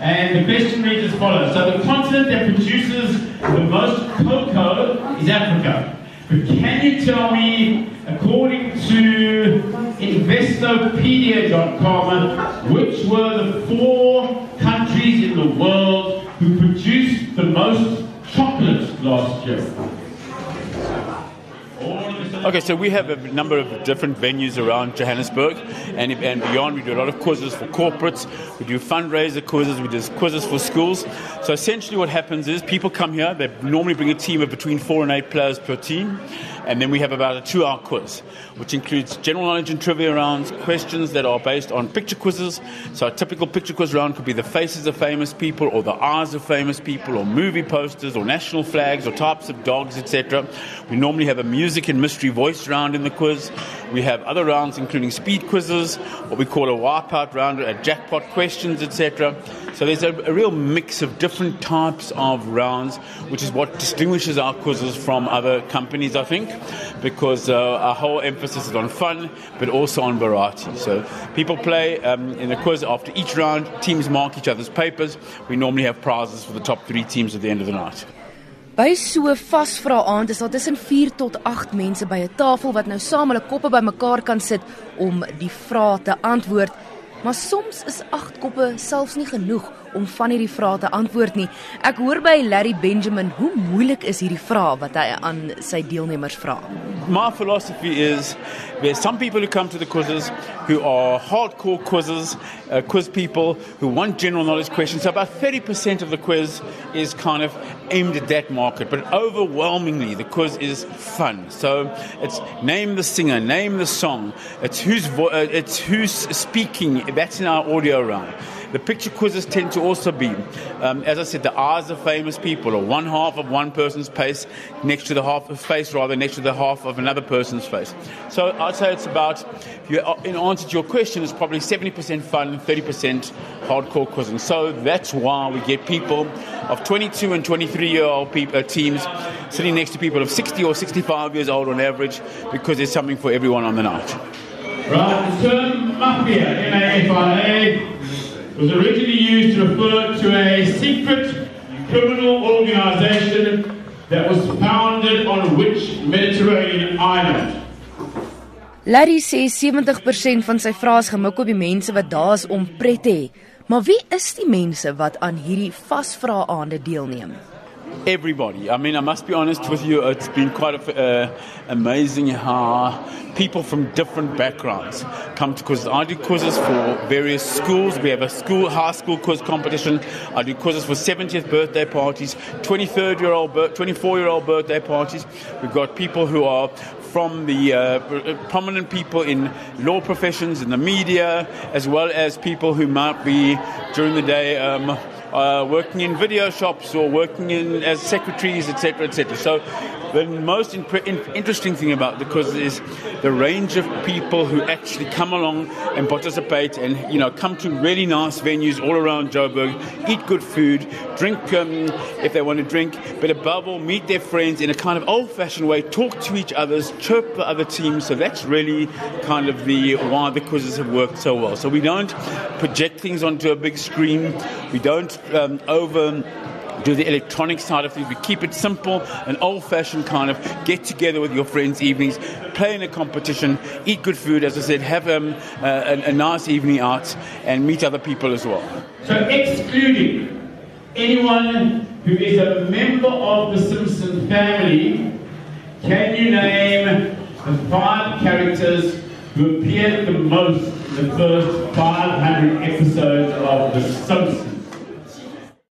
And the question reads as follows. So the continent that produces the most cocoa is Africa. But can you tell me, according to Investopedia.com, which were the four countries in the world who produced the most chocolate last year? Okay, so we have a number of different venues around Johannesburg and, and beyond. We do a lot of quizzes for corporates, we do fundraiser quizzes, we do quizzes for schools. So essentially, what happens is people come here, they normally bring a team of between four and eight players per team. And then we have about a two hour quiz, which includes general knowledge and trivia rounds, questions that are based on picture quizzes. So a typical picture quiz round could be the faces of famous people, or the eyes of famous people, or movie posters, or national flags, or types of dogs, etc. We normally have a music and mystery voice round in the quiz. We have other rounds, including speed quizzes, what we call a wipeout round, a jackpot questions, etc. So there's a, a, real mix of different types of rounds, which is what distinguishes our quizzes from other companies, I think, because uh, our whole emphasis is on fun, but also on variety. So people play um, in the quiz after each round, teams mark each other's papers. We normally have prizes for the top three teams at the end of the night. By so vasvra aand is daar tussen 4 tot 8 mense by 'n tafel wat nou saam hulle koppe bymekaar kan sit om die vrae te antwoord. Maar soms is 8 koppe selfs nie genoeg om van hierdie vrae te antwoord nie. Ek hoor by Larry Benjamin hoe moeilik is hierdie vrae wat hy aan sy deelnemers vra. My philosophy is there's some people who come to the quizzes who are hardcore quizzes, uh, quiz people who want general knowledge questions. So about 30% of the quiz is kind of aimed at that market, but overwhelmingly the quiz is fun. So it's name the singer, name the song. It's who's uh, it's who's speaking. That's in our audio round. The picture quizzes tend to also be, um, as I said, the eyes of famous people, or one half of one person's face next to the half of face, rather next to the half of another person's face. So I'd say it's about, you, uh, in answer to your question, it's probably 70% fun and 30% hardcore quizzing. So that's why we get people of 22 and 23 year old people, uh, teams sitting next to people of 60 or 65 years old on average, because there's something for everyone on the night. Right, mafia, M-A-F-I-A, was originally used to refer to a secret criminal organization that was founded on which Mediterranean island? Larry sê 70% van sy vrae is gemik op die mense wat daar is om pret te hê. Maar wie is die mense wat aan hierdie vasvra aande deelneem? Everybody. I mean, I must be honest with you, it's been quite a, uh, amazing how people from different backgrounds come to quizzes. I do quizzes for various schools. We have a school, high school quiz competition. I do quizzes for 70th birthday parties, 23rd year old, 24 year old birthday parties. We've got people who are from the uh, prominent people in law professions, in the media, as well as people who might be during the day. Um, uh, working in video shops or working in as secretaries, etc., etc. So the most in- interesting thing about the quiz is the range of people who actually come along and participate and you know come to really nice venues all around Joburg, eat good food, drink um, if they want to drink, but above all meet their friends in a kind of old-fashioned way, talk to each other, chirp the other teams. So that's really kind of the why the quizzes have worked so well. So we don't project things onto a big screen. We don't um, over do the electronic side of things. We keep it simple, an old fashioned kind of get together with your friends evenings, play in a competition, eat good food, as I said, have um, a, a nice evening out, and meet other people as well. So, excluding anyone who is a member of the Simpson family, can you name the five characters who appeared the most in the first 500 episodes of The Simpsons?